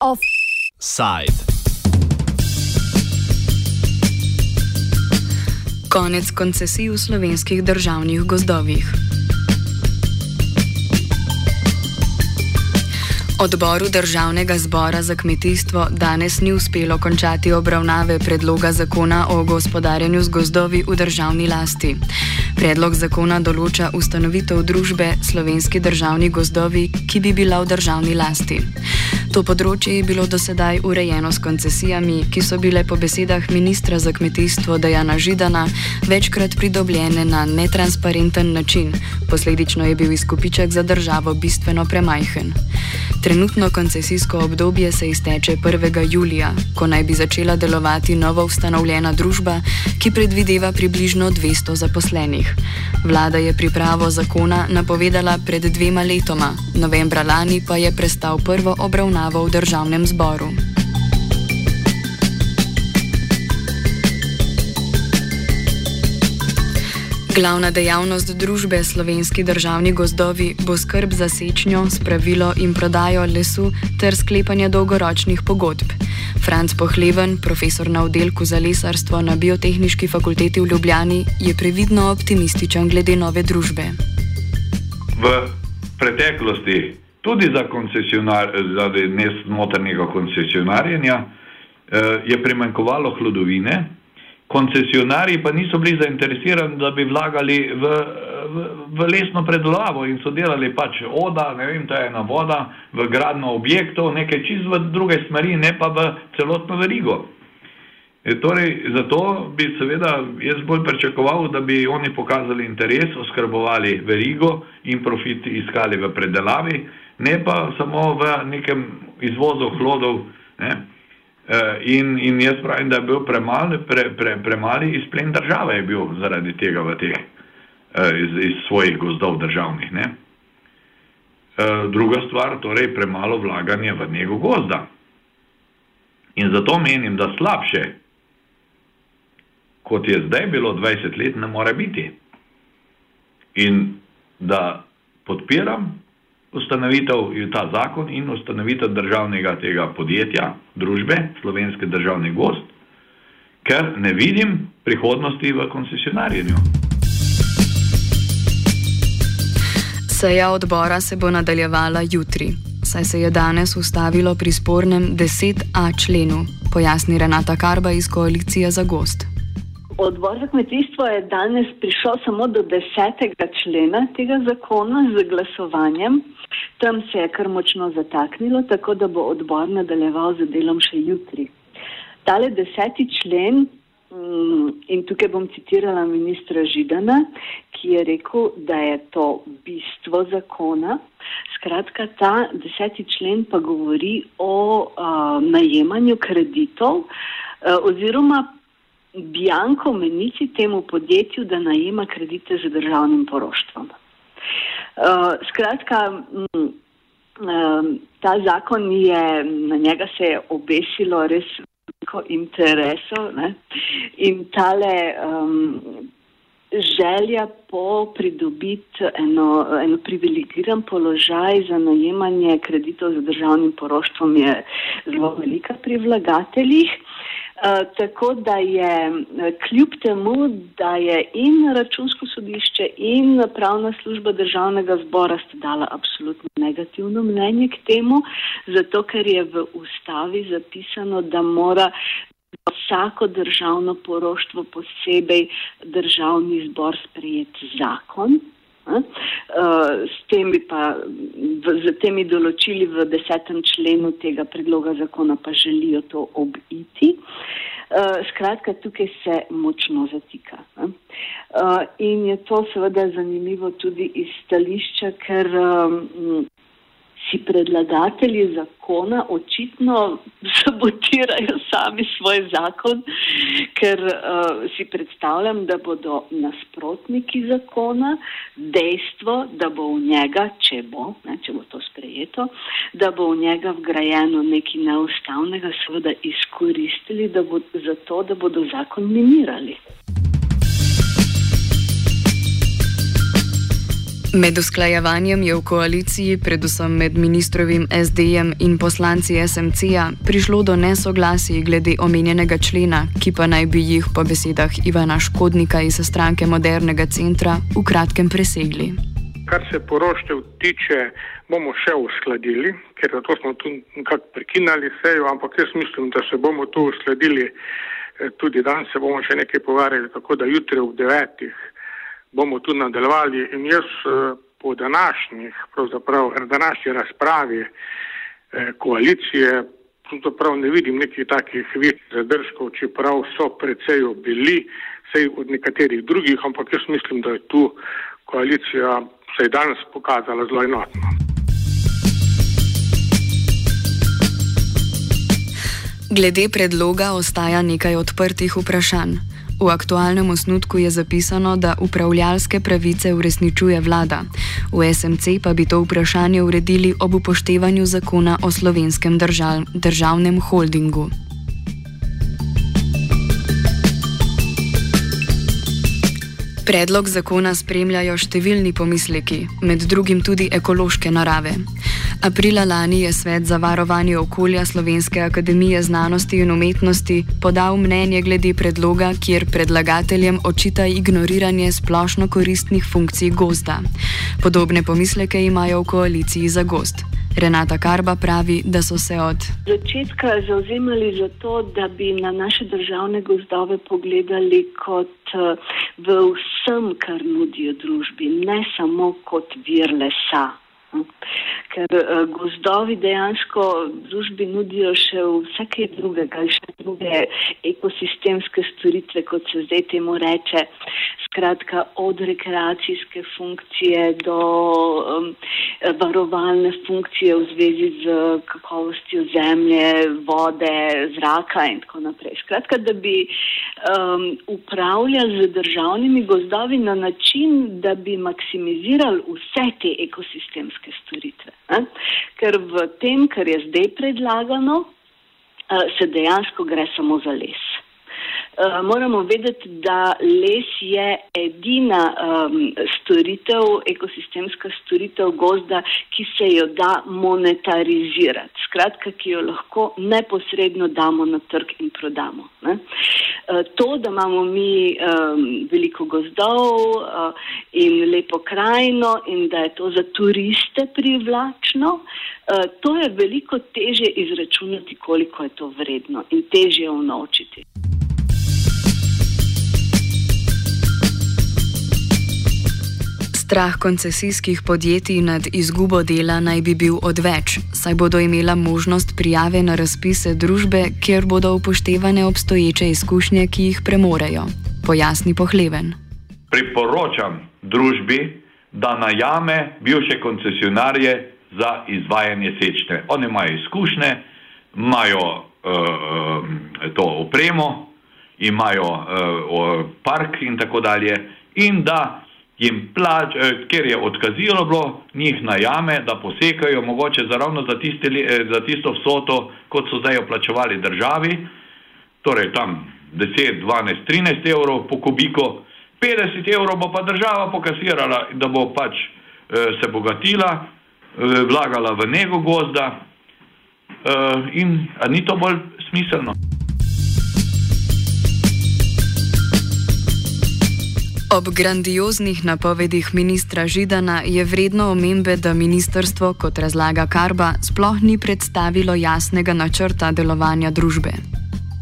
Offside. Konec koncesij v slovenskih državnih gozdovih. Odboru Državnega zbora za kmetijstvo danes ni uspelo končati obravnave predloga zakona o gospodarjenju z gozdovi v državni lasti. Predlog zakona določa ustanovitev družbe Slovenski državni gozdovi, ki bi bila v državni lasti. To področje je bilo dosedaj urejeno s koncesijami, ki so bile po besedah ministra za kmetijstvo Dejana Židana večkrat pridobljene na netransparenten način, posledično je bil izkupiček za državo bistveno premajhen. Trenutno koncesijsko obdobje se izteče 1. julija, ko naj bi začela delovati novo ustanovljena družba, ki predvideva približno 200 zaposlenih. Vlada je pripravo zakona napovedala pred dvema letoma, novembra lani pa je prestal prvo obravnavo v državnem zboru. Glavna dejavnost družbe Slovenski državni gozdovi bo skrb za sečnjo, spravilo in prodajo lesu ter sklepanje dolgoročnih pogodb. Franc Pohleven, profesor na oddelku za lesarstvo na Biotehnički fakulteti v Ljubljani, je previdno optimističen glede nove družbe. V preteklosti, tudi za, koncesionar, za nesmotrnega koncesionarjenja, eh, je primankovalo hlodovine koncesionarji pa niso bili zainteresirani, da bi vlagali v, v, v lesno predelavo in so delali pač oda, ne vem, to je ena voda, v gradno objektov, nekaj čist v druge smeri, ne pa v celotno verigo. E, torej, zato bi seveda jaz bolj pričakoval, da bi oni pokazali interes, oskrbovali verigo in profit iskali v predelavi, ne pa samo v nekem izvozu hlodov. Ne. Eh, in, in jaz pravim, da je bil premali, pre, pre, premali izplen države je bil zaradi tega v teh, eh, iz, iz svojih gozdov državnih. Ne? Eh, druga stvar, torej premalo vlaganje v njego gozda. In zato menim, da slabše, kot je zdaj bilo 20 let, ne more biti. In da podpiram ustanovitev je ta zakon in ustanovitev državnega tega podjetja, družbe, slovenske državni gost, ker ne vidim prihodnosti v koncesionarjenju. Seja odbora se bo nadaljevala jutri, saj se je danes ustavilo pri spornem 10a členu, pojasni Renata Karba iz koalicije za gost. Odbor za kmetijstvo je danes prišel samo do desetega člena tega zakona z glasovanjem. Tam se je kar močno zataknilo, tako da bo odbor nadaljeval z delom še jutri. Tale deseti člen, mm, in tukaj bom citirala ministra Židana, ki je rekel, da je to bistvo zakona. Skratka, ta deseti člen pa govori o uh, najemanju kreditov uh, oziroma Bianko menici temu podjetju, da najema kredite z državnim poroštvom. Uh, skratka, m, um, ta zakon je, na njega se je obesilo res veliko interesov ne? in tale um, želja po pridobiti eno, eno privilegiran položaj za najemanje kreditov z državnim poroštvom je zelo velika pri vlagateljih. Eh, tako da je eh, kljub temu, da je in računsko sodišče in pravna služba državnega zbora sta dala absolutno negativno mnenje k temu, zato ker je v ustavi zapisano, da mora vsako državno poroštvo posebej državni zbor sprejeti zakon. Eh, s temi, pa, z temi določili v desetem členu tega predloga zakona pa želijo to obiti. Eh, skratka, tukaj se močno zatika. Eh, in je to seveda zanimivo tudi iz stališča, ker si predlagatelji zakona očitno sabotirajo sami svoj zakon, ker uh, si predstavljam, da bodo nasprotniki zakona dejstvo, da bo v njega, če bo, ne, če bo to sprejeto, da bo v njega vgrajeno nekaj neustavnega, seveda izkoristili, da bo, zato, da bodo zakon minirali. Med usklajevanjem je v koaliciji, predvsem med ministrovim SD-jem in poslanci SMC-ja, prišlo do nesoglasij glede omenjenega člena, ki pa naj bi jih po besedah Ivana Škodnika iz stranke Modernega centra v kratkem presegli. Kar se poroštev tiče, bomo še uskladili, ker to smo tu nekako prekinali sejo, ampak jaz mislim, da se bomo tu uskladili eh, tudi danes, se bomo še nekaj povarjali, tako da jutri ob devetih bomo tu nadaljevali in jaz eh, po današnjih, pravzaprav današnji razpravi eh, koalicije, pravzaprav ne vidim nekih takih večjih zadržkov, čeprav so predvsej bili, sej od nekaterih drugih, ampak jaz mislim, da je tu koalicija se je danes pokazala zelo enotno. Glede predloga ostaja nekaj odprtih vprašanj. V aktualnem osnutku je zapisano, da upravljalske pravice uresničuje vlada. V SMC pa bi to vprašanje uredili ob upoštevanju zakona o slovenskem držav, državnem holdingu. Predlog zakona spremljajo številni pomisleki, med drugim tudi ekološke narave. Aprila lani je Svet za varovanje okolja Slovenske akademije znanosti in umetnosti podal mnenje glede predloga, kjer predlagateljem očita ignoriranje splošno koristnih funkcij gozda. Podobne pomisleke imajo v koaliciji za gost. Renata Karba pravi, da so se od začetka zauzemali za to, da bi na naše državne gozdove pogledali kot eh, v vsem, kar nudijo družbi, ne samo kot vir lesa. Ker uh, gozdovi dejansko družbi nudijo še vse kaj drugega, še druge ekosistemske storitve, kot se zdaj temu reče. Skratka, od rekreacijske funkcije do um, varovalne funkcije v zvezi z kakovostjo zemlje, vode, zraka in tako naprej. Skratka, da bi um, upravljali z državnimi gozdovi na način, da bi maksimizirali vse te ekosistemske storitve. Eh? Ker v tem, kar je zdaj predlagano, se dejansko gre samo za les. Uh, moramo vedeti, da les je edina um, storitev, ekosistemska storitev gozda, ki se jo da monetarizirati. Skratka, ki jo lahko neposredno damo na trg in prodamo. Uh, to, da imamo mi um, veliko gozdov uh, in lepo krajino in da je to za turiste privlačno, uh, to je veliko teže izračunati, koliko je to vredno in teže unovčiti. Strah koncesijskih podjetij nad izgubo dela naj bi bil odveč, saj bodo imela možnost prijave na razpise družbe, kjer bodo upoštevane obstoječe izkušnje, ki jih premorejo. Pojasni pohleven. Priporočam družbi, da najame bivše koncesionarje za izvajanje sečne. Oni imajo izkušnje, imajo uh, to opremo, imajo uh, park in tako dalje. In da jim plač, eh, ker je odkazilo bilo, njih najame, da posekajo mogoče za ravno za, tiste, eh, za tisto vsoto, kot so zdaj oplačevali državi, torej tam 10, 12, 13 evrov po kubiko, 50 evrov bo pa država pokasirala, da bo pač eh, se bogatila, vlagala v nego gozda in ni to bolj smiselno. Ob grandioznih napovedih ministra Židana je vredno omembe, da ministrstvo, kot razlaga Karba, sploh ni predstavilo jasnega načrta delovanja družbe.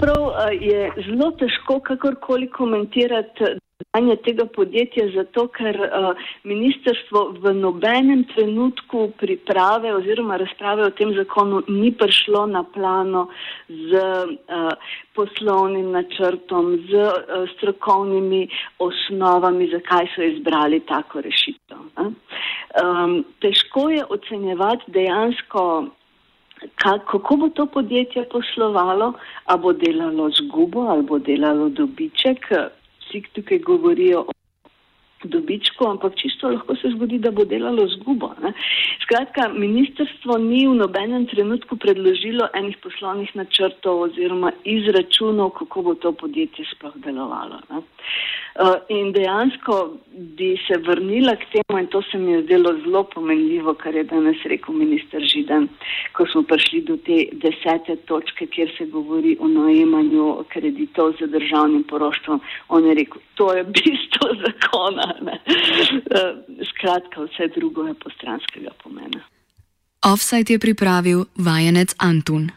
Prav eh, je zelo težko kakorkoli komentirati delovanje tega podjetja, zato ker uh, ministerstvo v nobenem trenutku priprave oziroma razprave o tem zakonu ni prišlo na plano z uh, poslovnim načrtom, z uh, strokovnimi osnovami, zakaj so izbrali tako rešitev. Um, težko je ocenjevati dejansko. Kako bo to podjetje poslovalo, ali bo delalo zgubo, ali bo delalo dobiček, vsi tukaj govorijo o dobičku, ampak čisto lahko se zgodi, da bo delalo zgubo. Ne. Skratka, ministrstvo ni v nobenem trenutku predložilo enih poslovnih načrtov oziroma izračunov, kako bo to podjetje sploh delovalo. Ne. In dejansko bi se vrnila k temu in to se mi je zdelo zelo pomenljivo, kar je danes rekel minister Židan, ko smo prišli do te desete točke, kjer se govori o najemanju kreditov za državnim poroštvom. On je rekel, to je bistvo zakona. Ne? Skratka, vse drugo je postranskega pomena. Offside je pripravil vajenec Antun.